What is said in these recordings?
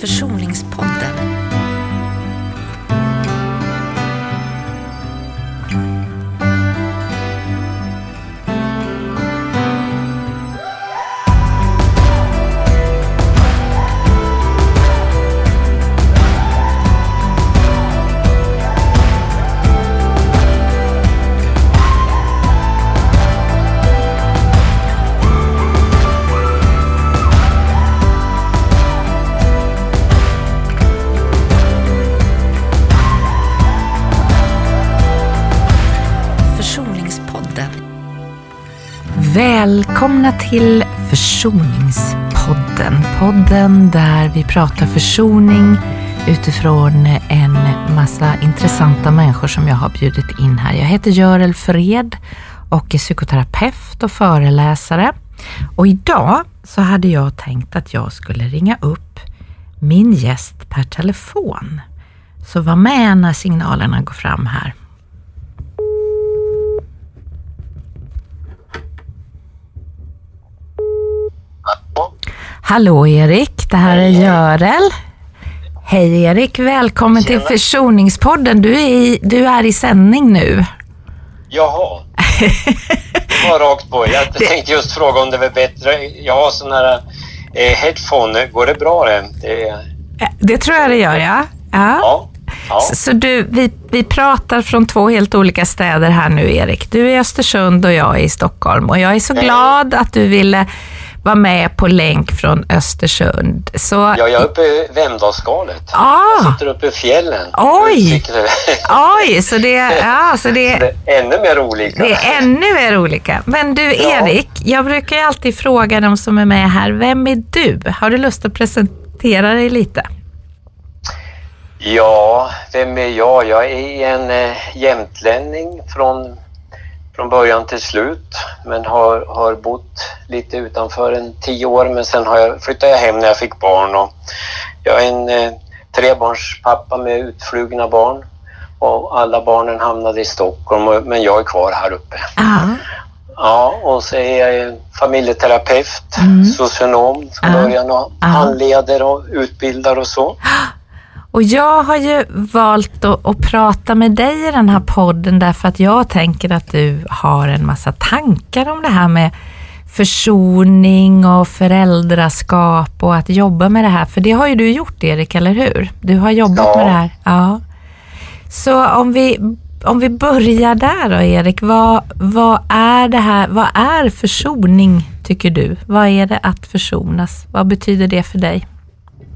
Försoningspodden. Välkomna till Försoningspodden. Podden där vi pratar försoning utifrån en massa intressanta människor som jag har bjudit in här. Jag heter Görel Fred och är psykoterapeut och föreläsare. Och idag så hade jag tänkt att jag skulle ringa upp min gäst per telefon. Så var med när signalerna går fram här. Hallå Erik, det här är Görel. Hej Erik, välkommen till Tjena. Försoningspodden. Du är, i, du är i sändning nu. Jaha. Det var rakt på. Jag tänkte just fråga om det var bättre. Jag har sån här eh, headphone. Går det bra det? det Eh, Det tror jag det gör, ja. ja. ja. ja. Så, så du, vi, vi pratar från två helt olika städer här nu Erik. Du är i Östersund och jag är i Stockholm. Och jag är så glad att du ville vara med på länk från Östersund. Så, Ja, jag är uppe i Vemdalsskalet. Ah. Jag sitter uppe i fjällen. Oj. Oj, så det, ja, så det, Det är ännu mer olika. Det är ännu mer olika. Men du Ja. Erik, jag brukar ju alltid fråga de som är med här, vem är du? Har du lust att presentera dig lite? Ja, vem är jag? Jag är en eh, jämtlänning från, från början till slut. Men har, har bott lite utanför en tio år. Men sen har jag, flyttade jag hem när jag fick barn. Och jag är en eh, trebarnspappa med utflugna barn. Och alla barnen hamnade i Stockholm, och, men jag är kvar här uppe. Ja. Ja, och så är jag familjeterapeut, Mm. socionom från Ja. början och handleder och utbildar och så. Och jag har ju valt att, att prata med dig i den här podden därför att jag tänker att du har en massa tankar om det här med försoning och föräldraskap och att jobba med det här. För det har ju du gjort Erik, eller hur? Du har jobbat Ja. med det här. Ja. Så om vi, om vi börjar där då Erik, vad, vad är det här, vad är försoning tycker du? Vad är det att försonas? Vad betyder det för dig?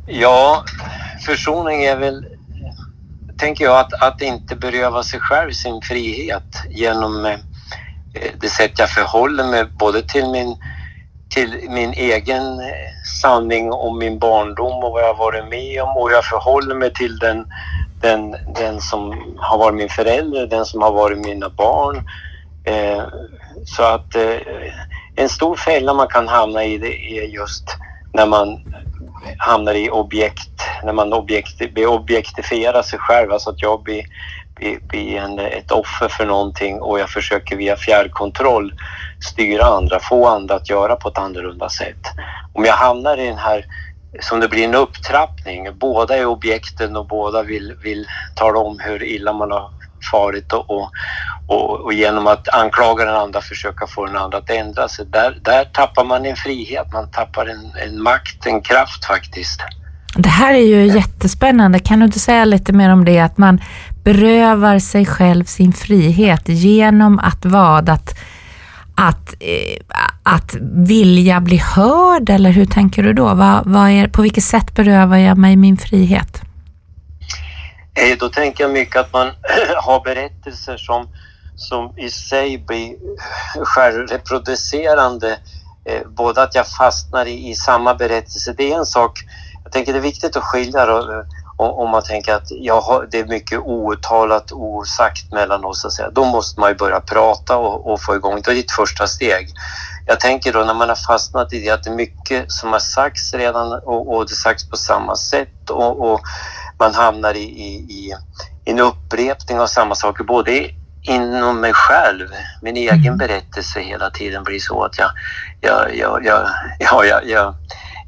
Ja, försoning är väl, tänker jag, att, att inte beröva sig själv sin frihet genom eh, det sätt jag förhåller mig både till min, till min egen eh, sanning om min barndom och vad jag varit med om och jag förhåller mig till den, den, den som har varit min förälder, den som har varit mina barn. Eh, så att eh, en stor fälla man kan hamna i det är just när man hamnar i objekt, när man objekt, objektifierar sig själv, alltså att jag blir, blir, blir en, ett offer för någonting och jag försöker via fjärrkontroll styra andra, få andra att göra på ett annorlunda sätt. Om jag hamnar i den här, som det blir en upptrappning, båda är objekten och båda vill, vill tala om hur illa man har farit och, och, och, och genom att anklaga den andra försöka få den andra att ändra sig. Där, där tappar man en frihet, man tappar en, en makt, en kraft faktiskt. Det här är ju jättespännande. Kan du inte säga lite mer om det? Att man berövar sig själv sin frihet genom att vad? Att, att, eh, att vilja bli hörd eller hur tänker du då? Vad, vad är, på vilket sätt berövar jag mig min frihet? Eh, Då tänker jag mycket att man har berättelser som, som i sig blir självreproducerande. Eh, Både att jag fastnar i, i samma berättelse, det är en sak. Jag tänker det är viktigt att skilja då, eh, om, man tänker att jag har, det är mycket outtalat, osagt mellan oss. Så. Då måste man ju börja prata och, och få igång, det är ditt första steg. Jag tänker då när man har fastnat i det att det är mycket som har sagts redan och, och det sagts på samma sätt och, och man hamnar i, i, i en upprepning av samma saker både inom mig själv, min egen Mm. berättelse hela tiden blir så att jag, jag, jag, jag, ja, jag, jag,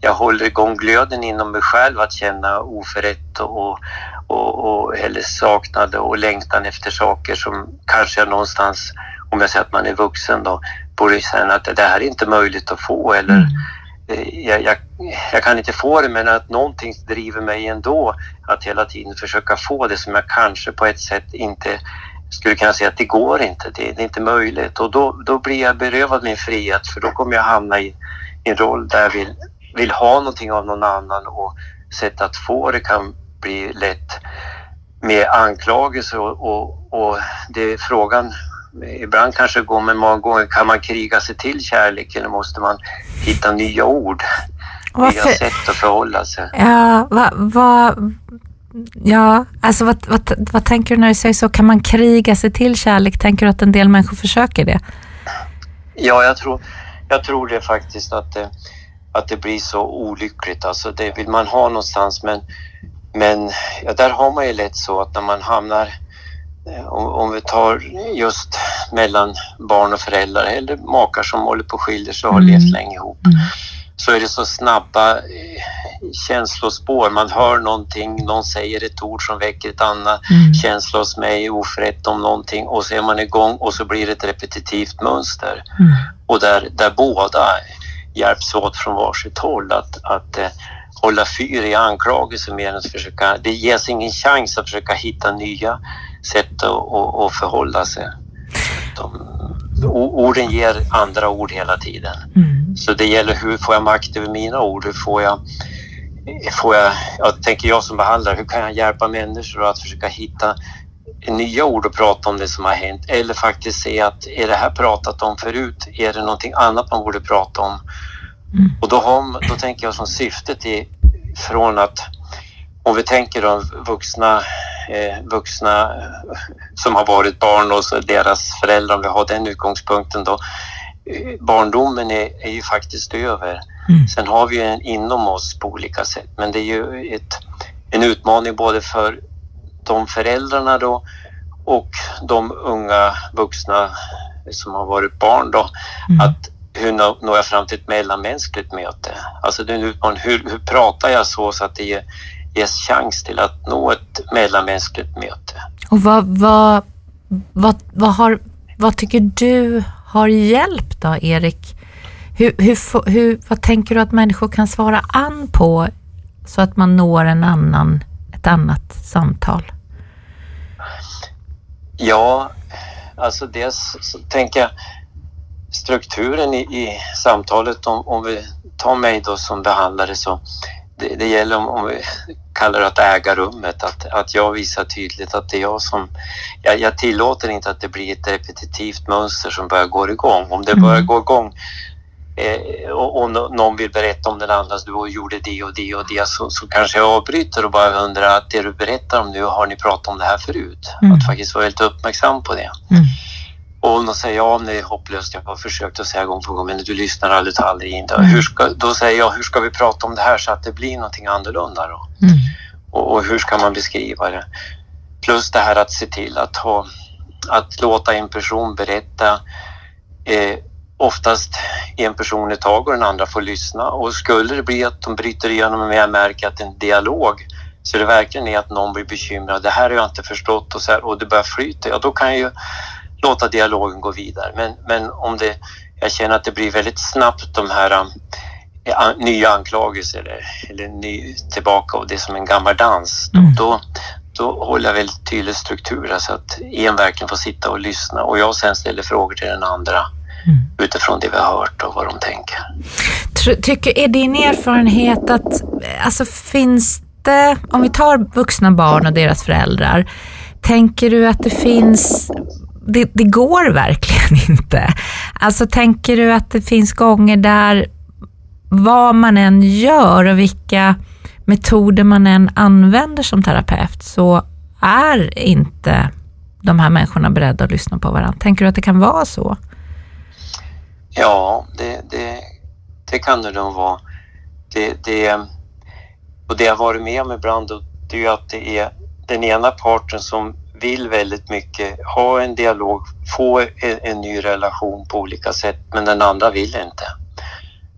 jag håller igång glöden inom mig själv att känna oförrätt och, och, och, eller saknad och längtan efter saker som kanske jag någonstans, om jag säger att man är vuxen då, borde känna att det här är inte möjligt att få eller mm. Eh, jag, jag, jag, kan inte få det men att någonting driver mig ändå att hela tiden försöka få det som jag kanske på ett sätt inte skulle kunna säga att det går inte, det, det är inte möjligt och då, då blir jag berövad min frihet för då kommer jag hamna i, i en roll där jag vill, vill ha någonting av någon annan och sätt att få det kan bli lätt med anklagelse och, och, och det är frågan ibland kanske det går men många gånger kan man kriga sig till kärlek eller måste man hitta nya ord, Varför? nya sätt att förhålla sig. Ja, vad, vad, ja alltså vad, vad, vad tänker du när du säger så? Kan man kriga sig till kärlek? Tänker du att en del människor försöker det? Ja, jag tror, jag tror det faktiskt att det, att det blir så olyckligt. Alltså det vill man ha någonstans men, men ja, där har man ju lätt så att när man hamnar Eh, om, om vi tar just mellan barn och föräldrar eller makar som håller på att skilja sig och har mm. levt länge ihop mm. så är det så snabba eh, känslospår. Man hör någonting, någon säger ett ord som väcker ett annat mm. känsla hos mig, oförrätt om någonting och så är man igång och så blir det ett repetitivt mönster. Mm. Och där, där båda hjälps åt från varsitt håll att, att eh, hålla fyr i anklagelser mer än att försöka, det ges ingen chans att försöka hitta nya sätt att, att förhålla sig. De, orden ger andra ord hela tiden. Mm. Så det gäller hur får jag makt över mina ord? Hur får jag, får jag, jag tänker jag som behandlare, hur kan jag hjälpa människor att försöka hitta nya ord och prata om det som har hänt eller faktiskt se att är det här pratat om förut? Är det någonting annat man borde prata om? Mm. Och då, har, då tänker jag som syftet är från att om vi tänker de vuxna, eh, vuxna som har varit barn och så deras föräldrar, om vi har den utgångspunkten då. Eh, barndomen är, är ju faktiskt över. Mm. Sen har vi en inom oss på olika sätt, men det är ju ett, en utmaning både för de föräldrarna då och de unga vuxna som har varit barn då, mm. att hur når jag fram till ett mellanmänskligt möte? Alltså det är en utmaning, hur, hur pratar jag så, så att det ger ges chans till att nå ett mellanmänskligt möte. Och vad, vad, vad, vad, har, vad tycker du har hjälpt då, Erik? Hur, hur, hur, vad tänker du att människor kan svara an på så att man når en annan, ett annat samtal? Ja, alltså dels så tänker jag strukturen i, i samtalet, om, om vi tar mig då som behandlare så det, det gäller om, om vi kallar det att äga rummet, att, att jag visar tydligt att det är jag som... Jag, jag tillåter inte att det blir ett repetitivt mönster som börjar gå igång. Om det börjar mm. gå igång eh, och, och någon vill berätta om den andra, du gjorde det och det och det, så, så kanske jag avbryter och bara undrar att det du berättar om nu, har ni pratat om det här förut? Mm. Att faktiskt vara helt uppmärksam på det. Mm. Och om de säger ja, det är hopplöst, jag har försökt att säga gång på gång, men du lyssnar aldrig, tar aldrig in. Mm. Hur ska, då säger jag, hur ska vi prata om det här så att det blir någonting annorlunda då? Mm. Och, och, hur ska man beskriva det? Plus det här att se till att, ha, att låta en person berätta eh, oftast en person i taget och den andra får lyssna. Och skulle det bli att de bryter igenom och jag märker att en dialog så det verkligen är att någon blir bekymrad, det här har jag inte förstått och, så här, och det börjar flyta, ja då kan jag ju låta dialogen gå vidare. Men, men om det, jag känner att det blir väldigt snabbt de här äh, nya anklagelser eller, eller ny, tillbaka och det är som en gammal dans. Mm. Då, då håller jag väldigt tydlig struktur så att en verkligen får sitta och lyssna och jag sen ställer frågor till den andra mm. utifrån det vi har hört och vad de tänker. Tycker, är din erfarenhet att, alltså finns det, om vi tar vuxna barn och deras föräldrar, tänker du att det finns det, det, går verkligen inte. Alltså tänker du att det finns gånger där vad man än gör och vilka metoder man än använder som terapeut så är inte de här människorna beredda att lyssna på varandra. Tänker du att det kan vara så? Ja, det, det, det kan det nog vara. Det, det, och det jag varit med om ibland det är ju att det är den ena parten som vill väldigt mycket ha en dialog, få en, en, ny relation på olika sätt, men den andra vill inte.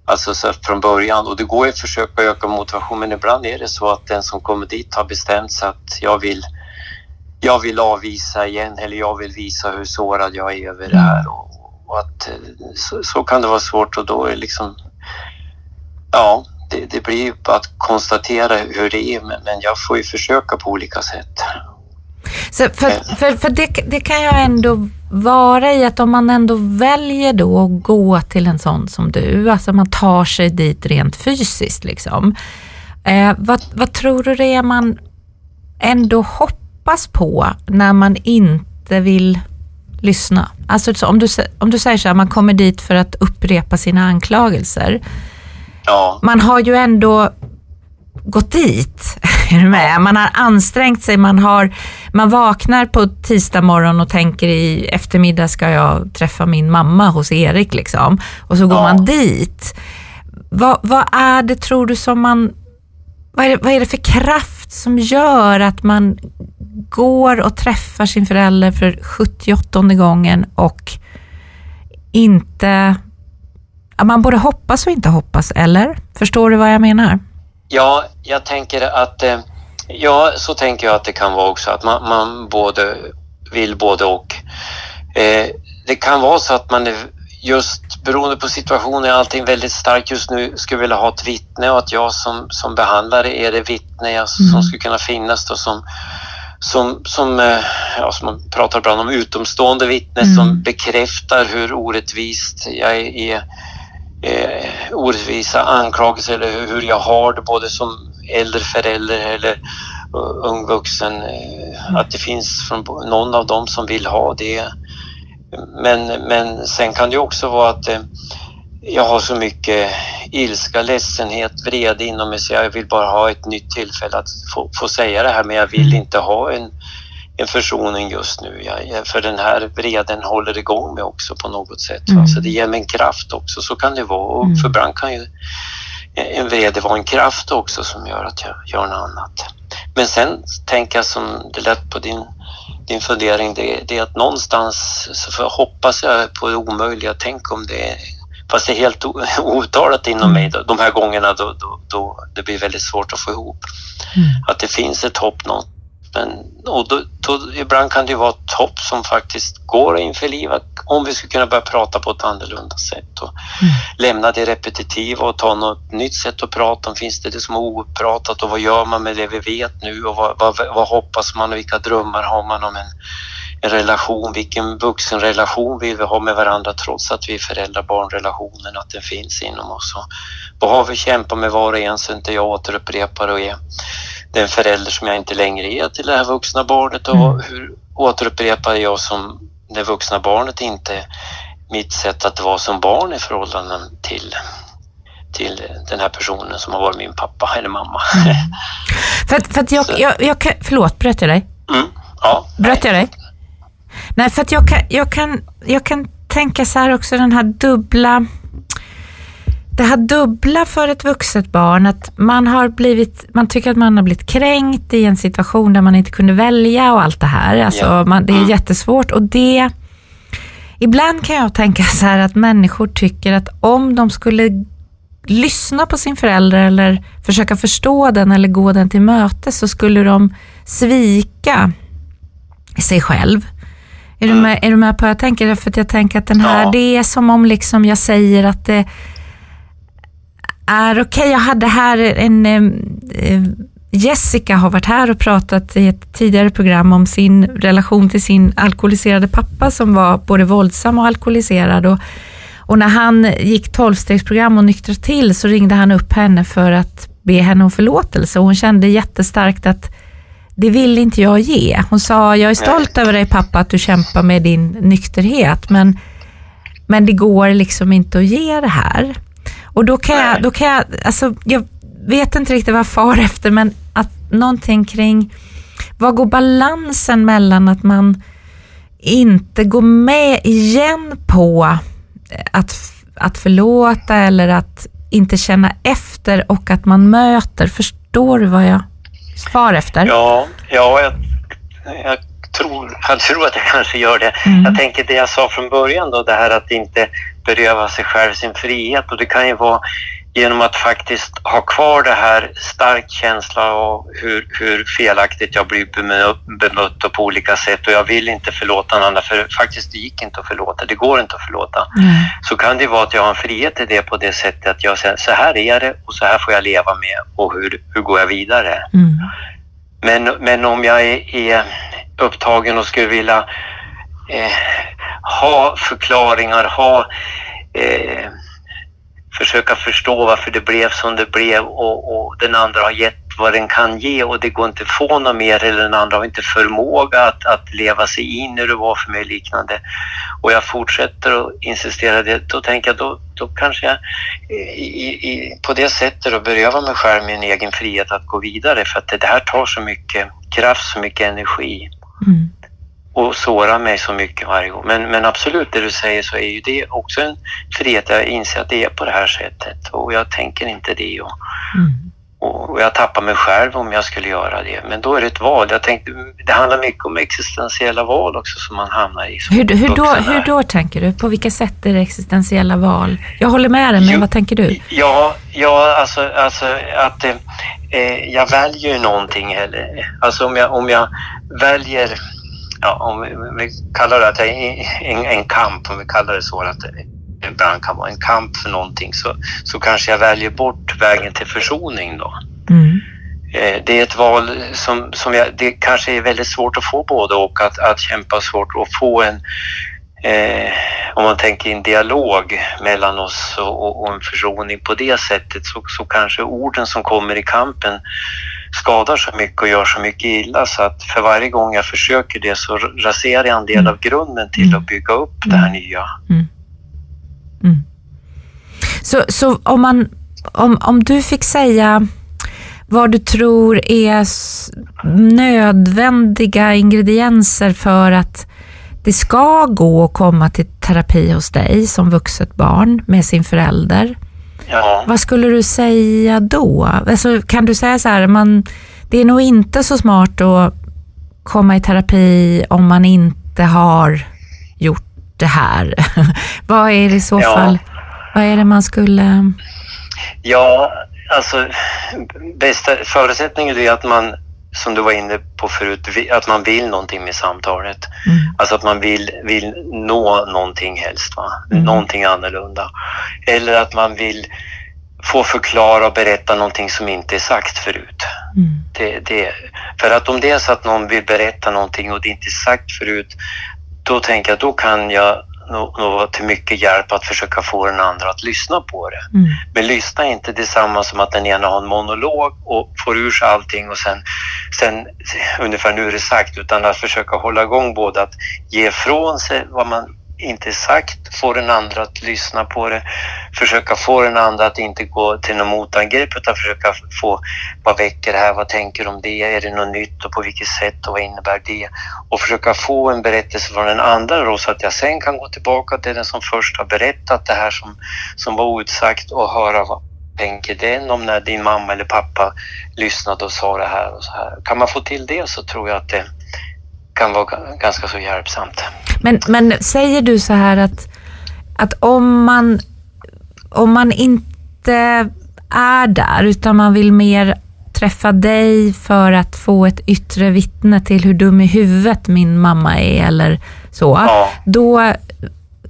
Alltså så från början och det går ju att försöka öka motivation men ibland är det så att den som kommer dit har bestämt sig att jag vill jag vill avvisa igen eller jag vill visa hur sårad jag är över det här och, och att så, så, kan det vara svårt och då är liksom ja, det, det blir ju bara att konstatera hur det är men jag får ju försöka på olika sätt. Så för, för, för det, det, kan jag ändå vara i att om man ändå väljer då att gå till en sån som du, alltså man tar sig dit rent fysiskt liksom. Eh, vad, vad tror du det är man ändå hoppas på när man inte vill lyssna? Alltså om du, om du säger så här, man kommer dit för att upprepa sina anklagelser. Ja. Man har ju ändå gått dit. Är du med? Man har ansträngt sig, man, har, man vaknar på tisdag morgon och tänker i eftermiddag ska jag träffa min mamma hos Erik liksom. Och så går ja. man dit. Vad, vad, är det tror du som man, vad är, det, vad är det för kraft som gör att man går och träffar sin förälder för 78 gången och inte, man både hoppas och inte hoppas, eller? Förstår du vad jag menar? Ja, jag tänker att eh, Ja, så tänker jag att det kan vara också, att man, man både vill både och. Eh, det kan vara så att man är just beroende på situationen är allting väldigt starkt just nu skulle vilja ha ett vittne och att jag som, som behandlare är det vittne jag, mm. som skulle kunna finnas då som, som, som, eh, ja, som man pratar ibland om utomstående vittne mm. som bekräftar hur orättvist jag är, är eh, orättvisa anklagelser eller hur jag har det både som äldre förälder eller ung vuxen. Eh, att det finns från någon av dem som vill ha det. Men, men sen kan det också vara att jag har så mycket ilska, ledsenhet, vrede inom mig så jag vill bara ha ett nytt tillfälle att få, få säga det här men jag vill mm. inte ha en, en försoning just nu. Jag, för den här vreden håller igång mig också på något sätt. Mm. Så det ger mig en kraft också, så kan det vara. Och mm. för ibland kan ju en vrede vara en kraft också som gör att jag gör något annat. Men sen tänker jag som det lät på din, din fundering, det, det är att någonstans så hoppas jag på det omöjliga. Tänk om det fast det är helt outtalat inom mig då, de här gångerna då, då, då det blir väldigt svårt att få ihop. Mm. Att det finns ett hopp något men, och då, då, ibland kan det vara ett hopp som faktiskt går att införliva om vi skulle kunna börja prata på ett annorlunda sätt och mm. lämna det repetitiva och ta något nytt sätt att prata om. Finns det det som är opratat och vad gör man med det vi vet nu och vad, vad, vad hoppas man och vilka drömmar har man om en, en relation? Vilken vuxenrelation vill vi ha med varandra trots att vi är föräldrar-barnrelationen, att den finns inom oss? Och vad har vi kämpat med var och en så inte jag återupprepar och är den förälder som jag inte längre är till det här vuxna barnet och mm. hur återupprepar jag som det vuxna barnet inte mitt sätt att vara som barn i förhållande till till den här personen som har varit min pappa eller mamma. Mm. För, att, för att jag, jag, jag förlåt, bröt jag dig? Mm. Ja. Bröt jag dig? Nej, för att jag kan, jag, kan, jag kan tänka så här också, den här dubbla det här dubbla för ett vuxet barn, att man har blivit, man tycker att man har blivit kränkt i en situation där man inte kunde välja och allt det här. Alltså, yeah. man, det är mm. jättesvårt och det, ibland kan jag tänka så här att människor tycker att om de skulle lyssna på sin förälder eller försöka förstå den eller gå den till möte så skulle de svika sig själv. Är, mm. du, med, är du med på vad jag tänker? För att jag tänker att den här, ja. det är som om liksom jag säger att det är okej. Okay. Jag hade här en eh, Jessica har varit här och pratat i ett tidigare program om sin relation till sin alkoholiserade pappa som var både våldsam och alkoholiserad. Och, och när han gick tolvstegsprogram och nyktrade till så ringde han upp henne för att be henne om förlåtelse och hon kände jättestarkt att det vill inte jag ge. Hon sa, jag är stolt över dig pappa att du kämpar med din nykterhet men, men det går liksom inte att ge det här. Och då kan jag, då kan jag, alltså jag vet inte riktigt vad jag far efter, men att någonting kring, vad går balansen mellan att man inte går med igen på att, att förlåta eller att inte känna efter och att man möter. Förstår du vad jag far efter? Ja, ja jag, jag tror, jag tror att jag kanske gör det. Mm. Jag tänker det jag sa från början då, det här att inte beröva sig själv sin frihet och det kan ju vara genom att faktiskt ha kvar det här stark känsla av hur, hur felaktigt jag blir bemött på olika sätt och jag vill inte förlåta någon annan för faktiskt det gick inte att förlåta, det går inte att förlåta. Mm. Så kan det vara att jag har en frihet i det på det sättet att jag säger så här är det och så här får jag leva med och hur, hur går jag vidare? Mm. Men, men om jag är, är upptagen och skulle vilja eh, ha förklaringar, ha eh, försöka förstå varför det blev som det blev och, och, den andra har gett vad den kan ge och det går inte att få något mer eller den andra har inte förmåga att, att leva sig in i det var för mig liknande. Och jag fortsätter att insistera det, då tänker jag då, då kanske jag i, i, på det sättet då berövar mig själv min egen frihet att gå vidare för att det, det här tar så mycket kraft, så mycket energi. Mm och sårar mig så mycket varje gång. Men, men absolut, det du säger så är ju det också en frihet. Jag inser att det är på det här sättet och jag tänker inte det. Och, mm. och jag tappar mig själv om jag skulle göra det. Men då är det ett val. Jag tänkte, det handlar mycket om existentiella val också som man hamnar i. Hur, hur, då, hur då tänker du? På vilka sätt är det existentiella val? Jag håller med dig, men jo, vad tänker du? Ja, ja alltså, alltså att eh, jag väljer någonting. Eller, alltså om jag, om jag väljer ja, om vi, vi kallar det att en, en kamp, om vi kallar det så, att det ibland kan vara en kamp för någonting, så, så kanske jag väljer bort vägen till försoning då. Mm. Eh, det är ett val som, som jag, det kanske är väldigt svårt att få både och, att, att kämpa svårt och få en, eh, om man tänker en dialog mellan oss och, och, och, en försoning på det sättet så, så kanske orden som kommer i kampen skadar så mycket och gör så mycket illa så att för varje gång jag försöker det så raserar jag en del av grunden till mm. att bygga upp det här mm. nya. Mm. Mm. Så, så om, man, om, om du fick säga vad du tror är nödvändiga ingredienser för att det ska gå att komma till terapi hos dig som vuxet barn med sin förälder. Ja. Vad skulle du säga då? Alltså, kan du säga så här, man, det är nog inte så smart att komma i terapi om man inte har gjort det här. vad är det i så ja. fall, vad är det man skulle... Ja, alltså bästa förutsättningen är att man som du var inne på förut, att man vill någonting med samtalet. Mm. Alltså att man vill, vill nå någonting helst, va? Mm. någonting annorlunda. Eller att man vill få förklara och berätta någonting som inte är sagt förut. Mm. Det, det, för att om det är så att någon vill berätta någonting och det inte är sagt förut, då tänker jag då kan jag nog, vara till mycket hjälp att försöka få den andra att lyssna på det. Mm. Men lyssna är inte detsamma som att den ena har en monolog och får ur sig allting och sen, sen ungefär nu är det sagt, utan att försöka hålla igång både att ge ifrån sig vad man inte sagt, få den andra att lyssna på det, försöka få den andra att inte gå till något motangrepp utan försöka få vad väcker det här, vad tänker du om det, är det något nytt och på vilket sätt och vad innebär det? Och försöka få en berättelse från den andra då så att jag sen kan gå tillbaka till den som först har berättat det här som, som var outsagt och höra vad tänker den om när din mamma eller pappa lyssnade och sa det här och så här. Kan man få till det så tror jag att det kan vara ganska så hjälpsamt. Men, men säger du så här att, att om, man, om man inte är där utan man vill mer träffa dig för att få ett yttre vittne till hur dum i huvudet min mamma är eller så, ja. då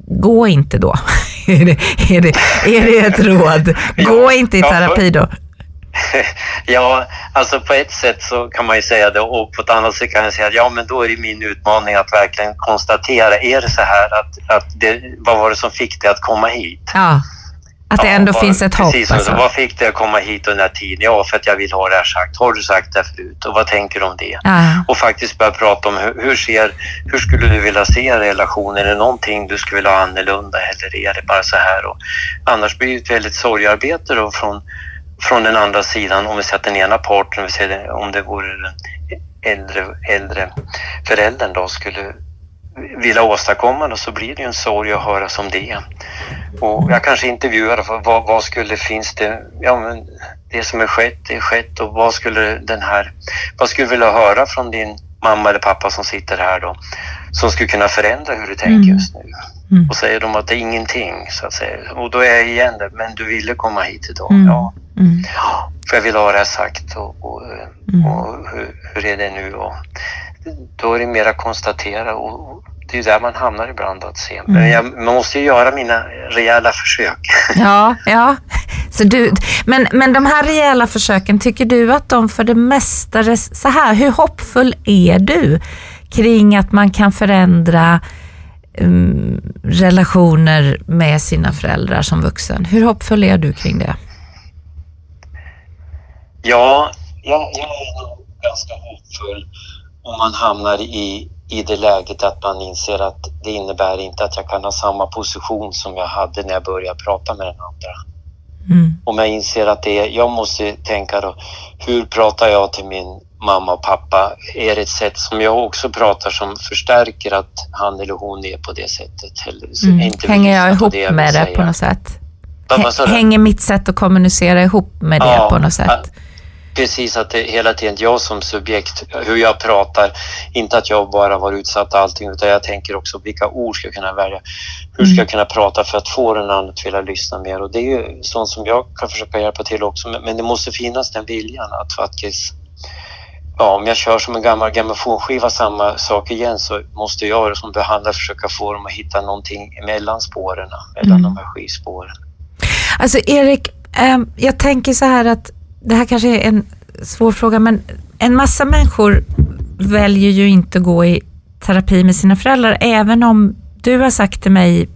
gå inte då. är, det, är, det, är det ett råd? Gå inte i terapi då. ja, alltså på ett sätt så kan man ju säga det och på ett annat sätt kan jag säga att ja, men då är det min utmaning att verkligen konstatera, är det så här att, att det, vad var det som fick dig att komma hit? Ja, att det ändå ja, finns ett hopp. Precis, alltså. vad fick dig att komma hit under den här tiden? Ja, för att jag vill ha det här sagt. Har du sagt det förut och vad tänker du om det? Ja. Och faktiskt börja prata om hur, hur, ser, hur skulle du vilja se relationen? Är det någonting du skulle vilja ha annorlunda eller är det bara så här? Och annars blir det ett väldigt sorgarbete då från från den andra sidan, om vi säger att den ena parten, vi säger om det vore den äldre, äldre föräldern då, skulle vilja åstadkomma det så blir det ju en sorg att höra som det. Och jag kanske intervjuar vad, vad skulle, finns det, ja men det som är skett är skett och vad skulle den här, vad skulle du vilja höra från din mamma eller pappa som sitter här då, som skulle kunna förändra hur du tänker Mm. just nu. Mm. Och säger de att det är ingenting, så att säga. Och då är jag igen där, men du ville komma hit idag. Mm. Ja, Mm. För jag vill ha det här sagt och, och, Mm. och hur, hur är det nu? Och då är det mera konstatera och det är där man hamnar ibland att se. Men Mm. jag, man måste ju göra mina rejäla försök. Ja, ja. Så du, men, men de här rejäla försöken, tycker du att de för det mesta, så här, hur hoppfull är du kring att man kan förändra um, relationer med sina föräldrar som vuxen? Hur hoppfull är du kring det? Ja, jag, jag är ganska hoppfull om man hamnar i, i det läget att man inser att det innebär inte att jag kan ha samma position som jag hade när jag började prata med den andra. Mm. om jag inser att det är, jag måste tänka då, hur pratar jag till min mamma och pappa? Är det ett sätt som jag också pratar som förstärker att han eller hon är på det sättet? Eller Mm. inte Hänger jag ihop jag vill med det säga. på något sätt? Hänger mitt sätt att kommunicera ihop med det Ja, på något sätt? Precis, att det hela tiden jag som subjekt, hur jag pratar. Inte att jag bara var utsatt allting, utan jag tänker också vilka ord ska jag kunna välja? Hur ska Mm. jag kunna prata för att få den andra att vilja lyssna mer? Och det är ju sånt som jag kan försöka hjälpa till också, men, men det måste finnas den viljan att faktiskt Ja, om jag kör som en gammal grammofonskiva samma sak igen så måste jag som behandlare försöka få dem att hitta någonting mellan spåren, mellan Mm. de här skivspåren. Alltså Erik, ehm, jag tänker så här att det här kanske är en svår fråga, men en massa människor väljer ju inte att gå i terapi med sina föräldrar, även om du har sagt till mig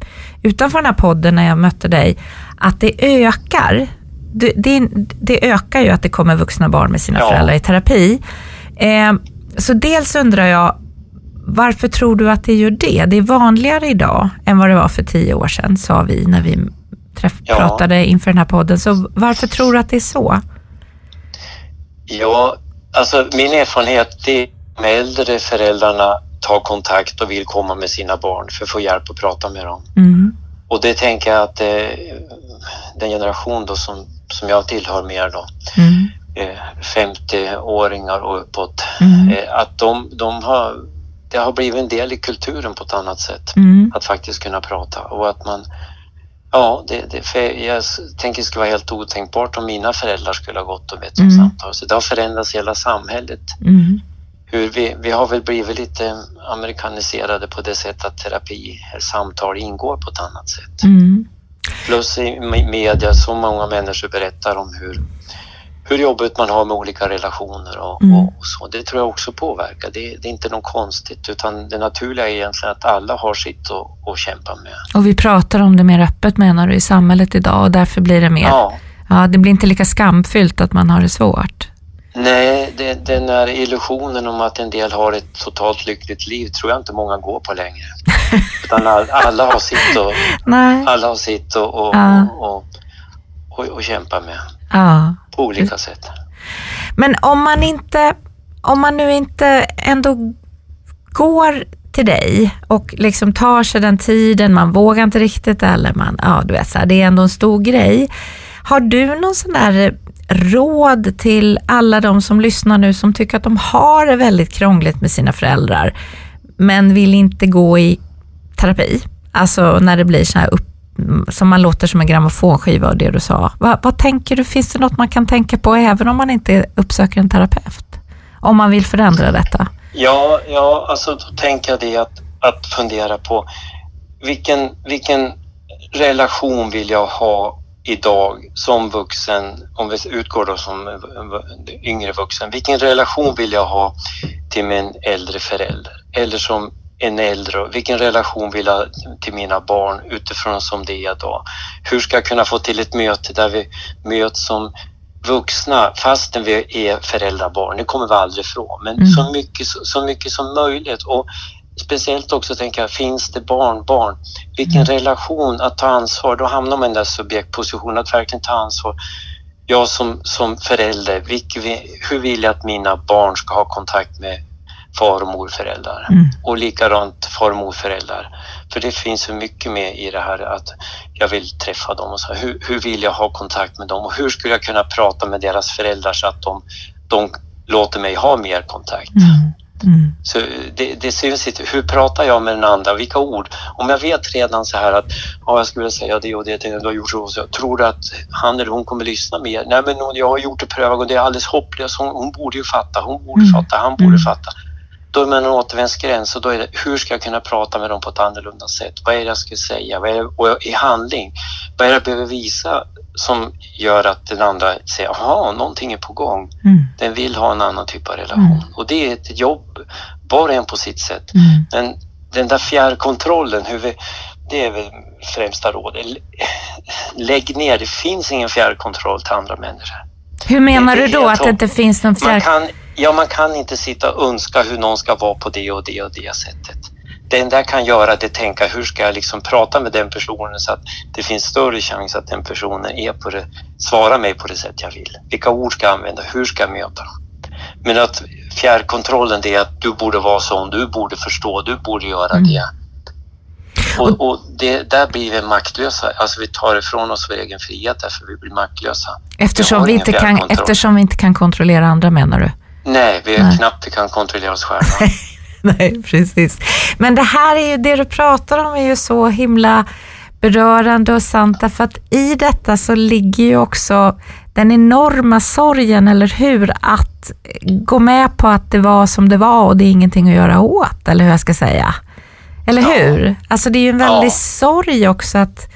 utanför den här podden när jag mötte dig, att det ökar. Det, det, det ökar ju att det kommer vuxna barn med sina Ja. föräldrar i terapi. Ehm, så dels undrar jag, varför tror du att det gör det? Det är vanligare idag än vad det var för tio år sedan, sa vi när vi träff- Ja. pratade inför den här podden. Så varför tror du att det är så? Ja, alltså min erfarenhet är att de äldre föräldrarna tar kontakt och vill komma med sina barn för att få hjälp att prata med dem. Mm. Och det tänker jag att eh, den generation då som, som jag tillhör mer då, Mm. eh, 50-åringar och uppåt, Mm. eh, att de, de har, det har blivit en del i kulturen på ett annat sätt. Mm. Att faktiskt kunna prata och att man Ja, det, det, jag tänker det skulle vara helt otänkbart om mina föräldrar skulle ha gått och bett om Mm. samtal. Så det har förändrats hela samhället. Mm. Hur vi, vi har väl blivit lite amerikaniserade på det sättet att terapi, samtal ingår på ett annat sätt. Mm. Plus i me- media, så många människor berättar om hur, hur jobbigt man har med olika relationer och, Mm. och, så. Det tror jag också påverkar. Det, det är inte något konstigt utan det naturliga är egentligen att alla har sitt att, att kämpa med. Och vi pratar om det mer öppet menar du i samhället idag och därför blir det mer, ja. Ja, det blir inte lika skamfyllt att man har det svårt. Nej, det, den här illusionen om att en del har ett totalt lyckligt liv tror jag inte många går på längre. Utan all, alla har sitt och, alla har sitt och, och, Ja. och, och, och, och kämpa med Ja. På olika sätt. Men om man inte, om man nu inte ändå går till dig och liksom tar sig den tiden, man vågar inte riktigt eller man, ja du vet så här, det är ändå en stor grej. Har du någon sån där råd till alla de som lyssnar nu som tycker att de har det väldigt krångligt med sina föräldrar men vill inte gå i terapi? Alltså när det blir så här upp, som man låter som en grammofonskiva och det du sa. Vad, vad tänker du, finns det något man kan tänka på även om man inte uppsöker en terapeut? Om man vill förändra detta? Ja, ja alltså då tänker jag det att, att fundera på vilken, vilken relation vill jag ha idag som vuxen, om vi utgår då som yngre vuxen, vilken relation vill jag ha till min äldre förälder? Eller som en äldre, vilken relation vill jag till mina barn utifrån som det är idag? Hur ska jag kunna få till ett möte där vi möts som vuxna fastän vi är föräldrabarn, det kommer vi aldrig ifrån, men Mm. så, mycket, så, mycket som möjligt. Och speciellt också tänka, finns det barnbarn? Vilken relation att ta ansvar, då hamnar man i den där subjektpositionen att verkligen ta ansvar. Jag som, som förälder, vilket, vi- hur vill jag att mina barn ska ha kontakt med far och morföräldrar? Mm. Och likadant far och morföräldrar. För det finns så mycket med i det här att jag vill träffa dem och så. här, Hur, hur vill jag ha kontakt med dem och hur skulle jag kunna prata med deras föräldrar så att de, de låter mig ha mer kontakt? Mm. Mm. Så det, det syns inte. Hur pratar jag med den andra? Vilka ord? Om jag vet redan så här att ja, jag skulle säga det och det du har gjort så så. Tror du att han eller hon kommer lyssna mer? Nej, men jag har gjort det prövat och det är alldeles hopplöst. Hon, hon borde ju fatta, hon borde mm. fatta, han borde mm. fatta. Då är man en återvändsgräns och då är det hur ska jag kunna prata med dem på ett annorlunda sätt? Vad är det jag ska säga? Vad är det, och i handling, vad är det jag behöver visa som gör att den andra säger jaha, någonting är på gång. Mm. Den vill ha en annan typ av relation. Mm. Och det är ett jobb, var och en på sitt sätt. Mm. Men den där fjärrkontrollen, hur vi, det är väl främsta rådet. Lägg ner, det finns ingen fjärrkontroll till andra människor. Hur menar du då att det inte finns någon fjärr... ja, man kan inte sitta och önska hur någon ska vara på det och det och det sättet det enda jag kan göra är att tänka hur ska jag liksom prata med den personen så att det finns större chans att den personen är på det, svarar mig på det sätt jag vill. Vilka ord ska jag använda? Hur ska jag möta? Men att fjärrkontrollen det är att du borde vara sån, du borde förstå, du borde göra mm. det. Och, och det, där blir vi maktlösa. Alltså vi tar ifrån oss vår egen frihet därför vi blir maktlösa. Eftersom vi, inte kan, eftersom vi inte kan kontrollera andra menar du? Nej, vi är knappt vi kan kontrollera oss själva. Nej, precis. Men det här är ju, det du pratar om är ju så himla berörande och sant, därför att i detta så ligger ju också den enorma sorgen, eller hur? Att gå med på att det var som det var och det är ingenting att göra åt, eller hur jag ska säga. Eller ja. hur? Alltså det är ju en väldig ja. sorg också att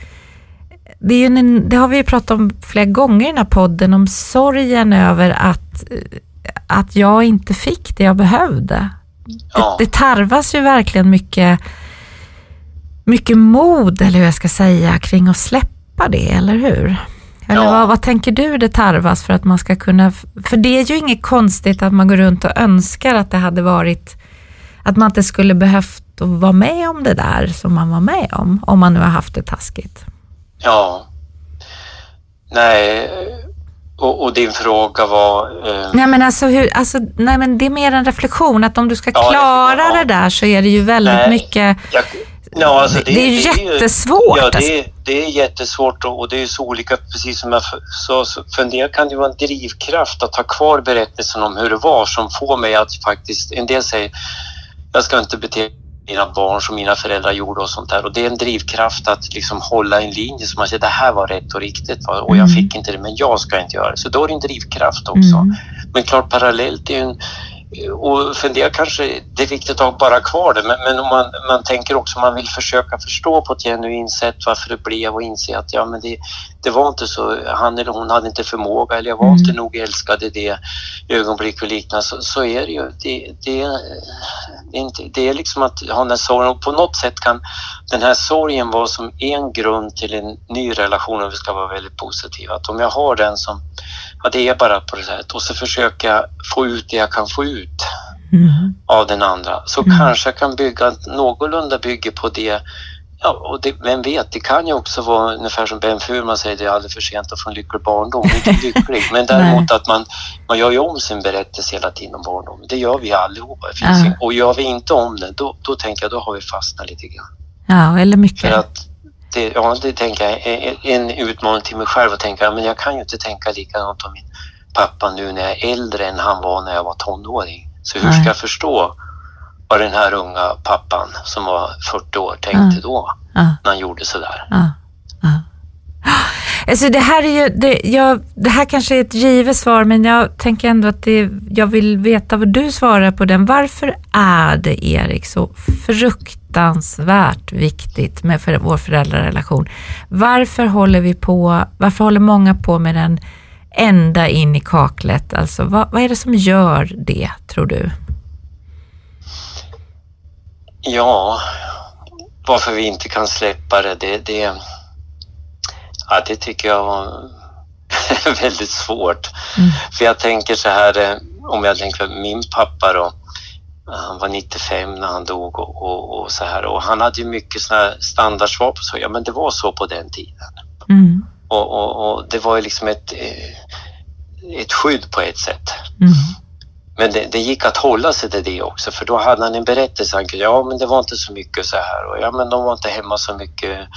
det, är en, det har vi ju pratat om flera gånger i den här podden, om sorgen över att, att jag inte fick det jag behövde. Ja. Det, det tarvas ju verkligen mycket, mycket mod, eller hur jag ska säga, kring att släppa det, eller hur? Eller ja. vad, vad, tänker du det tarvas för att man ska kunna... För det är ju inget konstigt att man går runt och önskar att det hade varit... Att man inte skulle behövt vara med om det där som man var med om, om man nu har haft det taskigt. Ja. Nej, och, och, din fråga var? Eh... Nej, men alltså, hur, alltså, nej men det är mer en reflektion att om du ska klara ja, det där så är det ju väldigt nej, mycket jag, no, alltså det, det, är det, jättesvårt. Ja, det, alltså. det är jättesvårt och det är så olika, precis som jag sa, för en del kan det vara en drivkraft att ha kvar berättelsen om hur det var som får mig att faktiskt, en del säger jag ska inte bete mina barn som mina föräldrar gjorde och sånt där. Och det är en drivkraft att liksom hålla en linje som man säger det här var rätt och riktigt va? och jag mm. fick inte det men jag ska inte göra det. Så då är det en drivkraft också. Mm. Men klart parallellt är en och för en del kanske det är viktigt att bara kvar det men, men om man, man tänker också man vill försöka förstå på ett genuint sätt varför det blev och inse att ja men det, det var inte så, han eller hon hade inte förmåga eller jag var mm. inte nog älskad i det ögonblick och liknande så, så är det ju. Det, det, det, är inte, det är liksom att ha den här sorgen och på något sätt kan den här sorgen vara som en grund till en ny relation och vi ska vara väldigt positiva. Att om jag har den som ja, det är bara på det sättet och så försöka få ut det jag kan få ut mm. av den andra. Så mm. kanske jag kan bygga någorlunda bygge på det. Ja, och det, vem vet, det kan ju också vara ungefär som Ben Furman säger, det är aldrig för sent att få en lycklig barndom. Inte lycklig, men däremot att man, man gör ju om sin berättelse hela tiden om barndomen. Det gör vi allihopa. Ja. Och gör vi inte om det, då, då tänker jag då har vi fastnat lite grann. Ja, eller mycket. För att det, ja, det tänker jag. Är en utmaning till mig själv att tänka, men jag kan ju inte tänka likadant om min pappa nu när jag är äldre än han var när jag var tonåring. Så hur ska jag förstå vad den här unga pappan som var 40 år tänkte då? När han gjorde sådär? Alltså det här är ju, det, jag, det här kanske är ett givet svar, men jag tänker ändå att det, jag vill veta vad du svarar på den. Varför är det, Erik, så fruktansvärt viktigt med för, vår föräldrarelation? Varför håller vi på, varför håller många på med den ända in i kaklet? Alltså, vad, vad är det som gör det, tror du? Ja, varför vi inte kan släppa det, det, det Ja, det tycker jag var väldigt svårt. Mm. För jag tänker så här, eh, om jag tänker min pappa då, han var 95 när han dog och, och, och så här och han hade ju mycket såna standardsvar på så, ja men det var så på den tiden. Mm. Och, och, och, det var ju liksom ett, eh, ett skydd på ett sätt. Mm. Men det, det, gick att hålla sig till det också för då hade han en berättelse. Han kunde, ja men det var inte så mycket så här och ja men de var inte hemma så mycket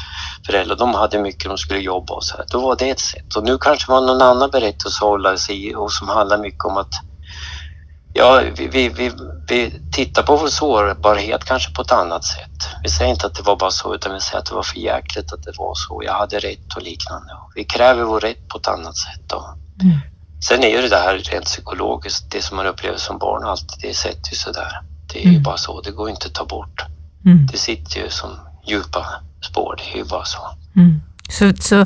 föräldrar. De hade mycket, de skulle jobba och så här. Då var det ett sätt. Och nu kanske man någon annan berättelse att hålla sig i och som handlar mycket om att Ja, vi, vi, vi, vi tittar på vår sårbarhet kanske på ett annat sätt. Vi säger inte att det var bara så, utan vi säger att det var för jäkligt att det var så. Jag hade rätt och liknande. Vi kräver vår rätt på ett annat sätt. Då. Mm. Sen är ju det där rent psykologiskt, det som man upplever som barn, allt det sätter ju sig där. Det är mm. ju bara så, det går inte att ta bort. Mm. Det sitter ju som djupa spår, det är ju bara så. Mm. Så, så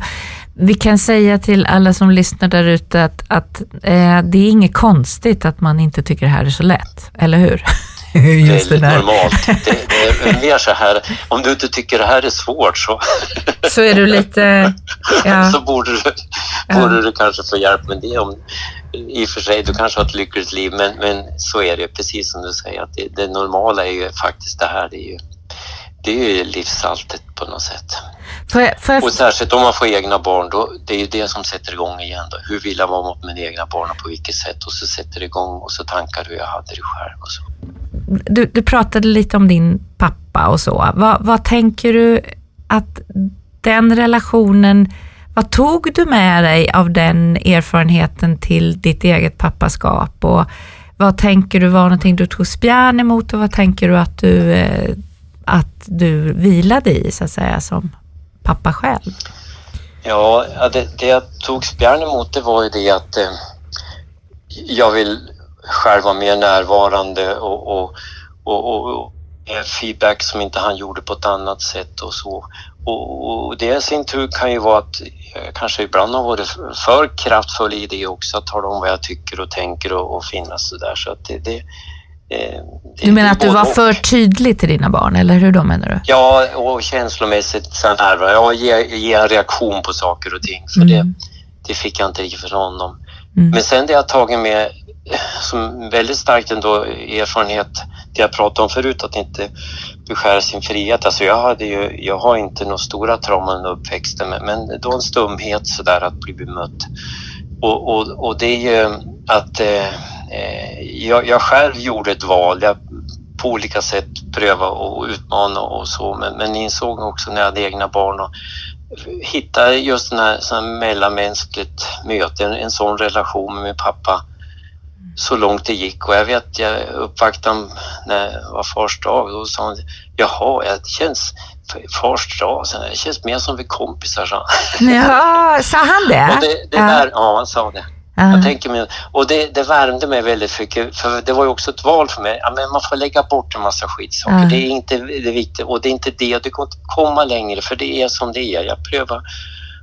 vi kan säga till alla som lyssnar där ute att, att eh, det är inget konstigt att man inte tycker det här är så lätt, eller hur? Just det är normalt. Det, det, är mer så här, om du inte tycker det här är svårt så... Så är du lite... Ja. Så borde du, borde ja. du kanske få hjälp med det. Om, I och för sig, du kanske har ett lyckligt liv, men, men så är det precis som du säger. att det, det normala är ju faktiskt det här. Det är ju, det är ju livssaltet på något sätt. För för. Och särskilt om man får egna barn, då, det är ju det som sätter igång igen. Då. Hur vill jag vara mot mina egna barn och på vilket sätt? Och så sätter det igång och så tankar hur jag hade det själv. Och så. Du, du pratade lite om din pappa och så. Vad, vad tänker du att den relationen, vad tog du med dig av den erfarenheten till ditt eget pappaskap? Och vad tänker du var någonting du tog spjärn emot och vad tänker du att du, eh, att du vilade i så att säga som pappa själv? Ja, det, det jag tog spjärn emot det var ju det att eh, jag vill själv vara mer närvarande och, och, och, och, eh, feedback som inte han gjorde på ett annat sätt och så. Och, och det i sin tur kan ju vara att jag kanske ibland har varit för kraftfull i det också, att tala om vad jag tycker och tänker och, och finnas där. Så att det, det du menar att du var för tydlig till dina barn, eller hur då menar du? Ja, och känslomässigt så här, ja, ge, ge en reaktion på saker och ting, för mm. det, det fick jag inte riktigt från honom. Mm. Men sen det jag tagit med som väldigt starkt ändå erfarenhet, det jag pratade om förut, att inte beskära sin frihet. Alltså jag, hade ju, jag har inte några stora trauman under uppväxten, men, men då en stumhet sådär att bli bemött. Och, och, och det är ju att eh, eh, jag, jag, själv gjorde ett val. Jag på olika sätt pröva och utmana och så, men, men insåg också när jag hade egna barn och hitta just den här, här mellanmänskligt möte, en, en sån relation med min pappa så långt det gick och jag vet, jag uppvaktade honom när det var fars dag och då sa han jaha, det känns fars dag, det känns mer som vi kompisar, sa han. Ja, sa han det? och det, det ja. Där, ja, han sa det. Uh. Jag tänker mig, och det, det värmde mig väldigt mycket, för det var ju också ett val för mig. Ja, men man får lägga bort en massa skitsaker. Uh. Det är inte det viktiga och det är inte det, det går inte komma längre för det är som det är. Jag prövar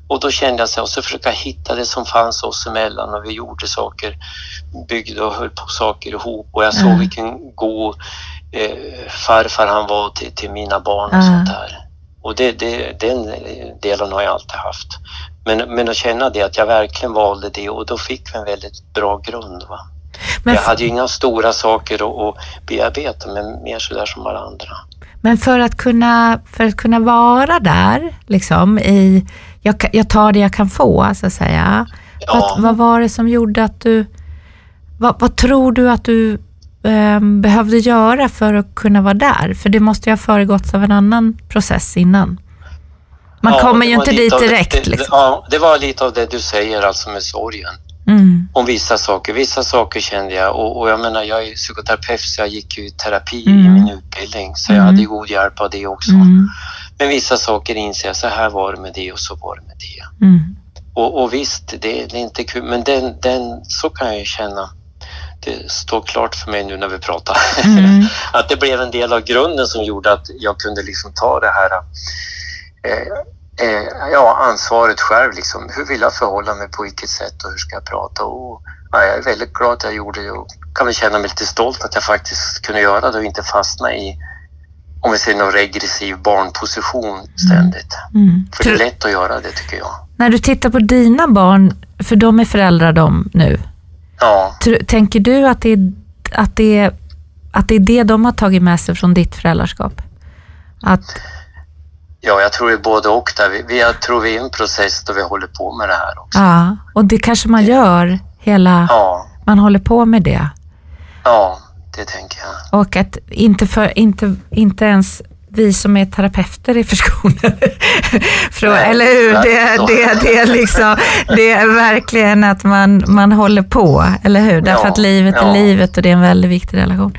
och då kände jag så och så försöka hitta det som fanns oss emellan och vi gjorde saker, byggde och höll på saker ihop och jag såg uh. vilken god eh, farfar han var till, till mina barn och sånt där. Och det, det, den delen har jag alltid haft. Men, men att känna det, att jag verkligen valde det och då fick vi en väldigt bra grund. Va? Men jag hade ju inga stora saker att, att bearbeta, men mer sådär som alla andra. Men för att kunna, för att kunna vara där, liksom i, jag, jag tar det jag kan få, så att säga. Ja. Vad, vad var det som gjorde att du, vad, vad tror du att du eh, behövde göra för att kunna vara där? För det måste ju ha föregåtts av en annan process innan. Man ja, kommer ju inte dit direkt. Det, liksom. Ja, det var lite av det du säger alltså med sorgen. Mm. Om vissa saker. Vissa saker kände jag och, och, jag menar jag är psykoterapeut så jag gick ju i terapi mm. i min utbildning så jag hade mm. god hjälp av det också. Mm. Men vissa saker inser jag, så här var det med det och så var det med det. Mm. Och, och, visst, det, det, är inte kul men den, den, så kan jag ju känna det står klart för mig nu när vi pratar. Mm. att det blev en del av grunden som gjorde att jag kunde liksom ta det här eh, eh, ja, ansvaret själv. Liksom. Hur vill jag förhålla mig på vilket sätt och hur ska jag prata? Och, ja, jag är väldigt glad att jag gjorde det och kan väl känna mig lite stolt att jag faktiskt kunde göra det och inte fastna i om vi säger någon regressiv barnposition ständigt. Mm. mm. För det är lätt att göra det tycker jag. När du tittar på dina barn, för de är föräldrar de nu, Ja. Tänker du att det, är, att, det är, att det är det de har tagit med sig från ditt föräldraskap? Att... Ja, jag tror det är både och. Där. Vi, vi, jag tror vi är i en process då vi håller på med det här också. Ja, och det kanske man gör hela... Ja. Man håller på med det. Ja, det tänker jag. Och att inte, för, inte, inte ens vi som är terapeuter är förskonade. Från, eller hur? Det, det, det, är liksom, det är verkligen att man, man håller på, eller hur? Därför ja, att livet ja. är livet och det är en väldigt viktig relation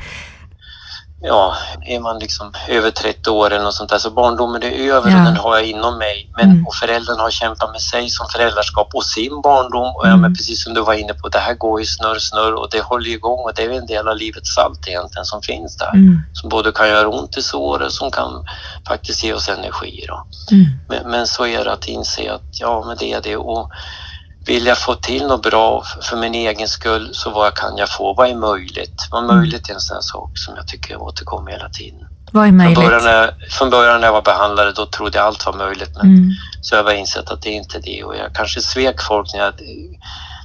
ja, är man liksom över 30 år eller något sånt där så barndomen är över ja. och den har jag inom mig. Men mm. och föräldern har kämpat med sig som föräldraskap och sin barndom och ja, men mm. precis som du var inne på, det här går ju snurr snurr och det håller igång och det är en del av livets salt egentligen som finns där. Mm. Som både kan göra ont i sår och som kan faktiskt ge oss energi. Då. Mm. Men, men, så är det att inse att ja, men det är det. Och, vill jag få till något bra för min egen skull så vad kan jag få? Vad är möjligt? Vad är mm. möjligt är en sån här sak som jag tycker jag återkommer hela tiden. Vad är möjligt? Från början, när, från början när jag var behandlare då trodde jag allt var möjligt men mm. så har jag insett att det är inte det och jag kanske svek folk när jag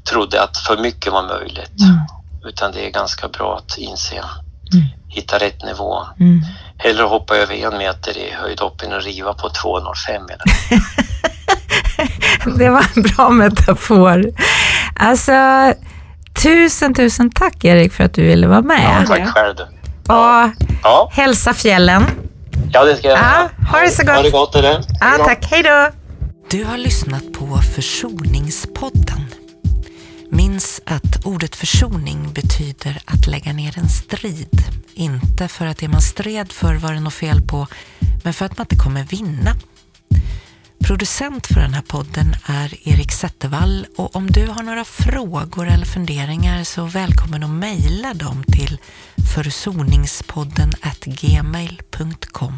trodde att för mycket var möjligt. Mm. Utan det är ganska bra att inse, mm. hitta rätt nivå. Mm. Hellre hoppa över en meter i höjdhopp än att riva på 2,05 det var en bra metafor. Alltså, tusen, tusen tack Erik för att du ville vara med. Ja, tack själv. Och ja. hälsa fjällen. Ja, det ska jag ja, Ha det så gott. Ha det gott. Eller? Ja, tack. Hej då. Du har lyssnat på Försoningspodden. Minns att ordet försoning betyder att lägga ner en strid. Inte för att det man stred för var det något fel på, men för att man inte kommer vinna. Producent för den här podden är Erik Zettervall och om du har några frågor eller funderingar så välkommen att mejla dem till försoningspodden gmail.com.